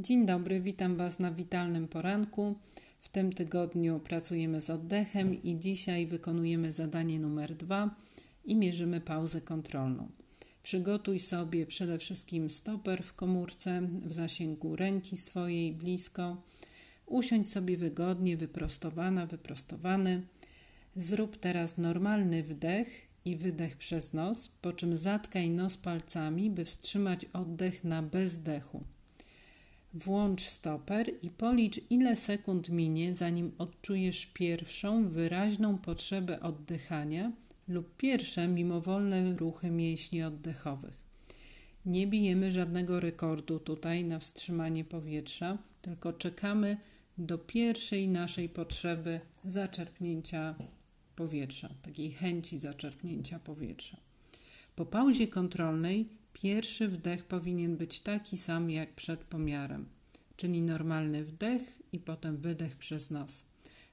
Dzień dobry, witam Was na witalnym poranku. W tym tygodniu pracujemy z oddechem i dzisiaj wykonujemy zadanie numer dwa i mierzymy pauzę kontrolną. Przygotuj sobie przede wszystkim stoper w komórce w zasięgu ręki swojej blisko. Usiądź sobie wygodnie, wyprostowana, wyprostowany. Zrób teraz normalny wdech i wydech przez nos, po czym zatkaj nos palcami, by wstrzymać oddech na bezdechu. Włącz stoper i policz, ile sekund minie, zanim odczujesz pierwszą wyraźną potrzebę oddychania lub pierwsze mimowolne ruchy mięśni oddechowych. Nie bijemy żadnego rekordu tutaj na wstrzymanie powietrza, tylko czekamy do pierwszej naszej potrzeby zaczerpnięcia powietrza, takiej chęci zaczerpnięcia powietrza. Po pauzie kontrolnej pierwszy wdech powinien być taki sam jak przed pomiarem, czyli normalny wdech i potem wydech przez nos.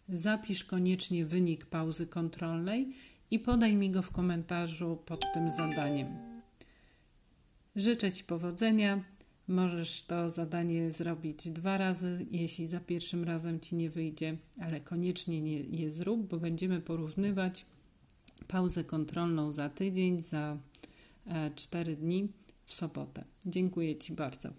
Zapisz koniecznie wynik pauzy kontrolnej i podaj mi go w komentarzu pod tym zadaniem. Życzę Ci powodzenia. Możesz to zadanie zrobić dwa razy, jeśli za pierwszym razem ci nie wyjdzie, ale koniecznie nie je zrób, bo będziemy porównywać pauzę kontrolną za tydzień, za 4 e, dni sobotę. Dziękuję Ci bardzo.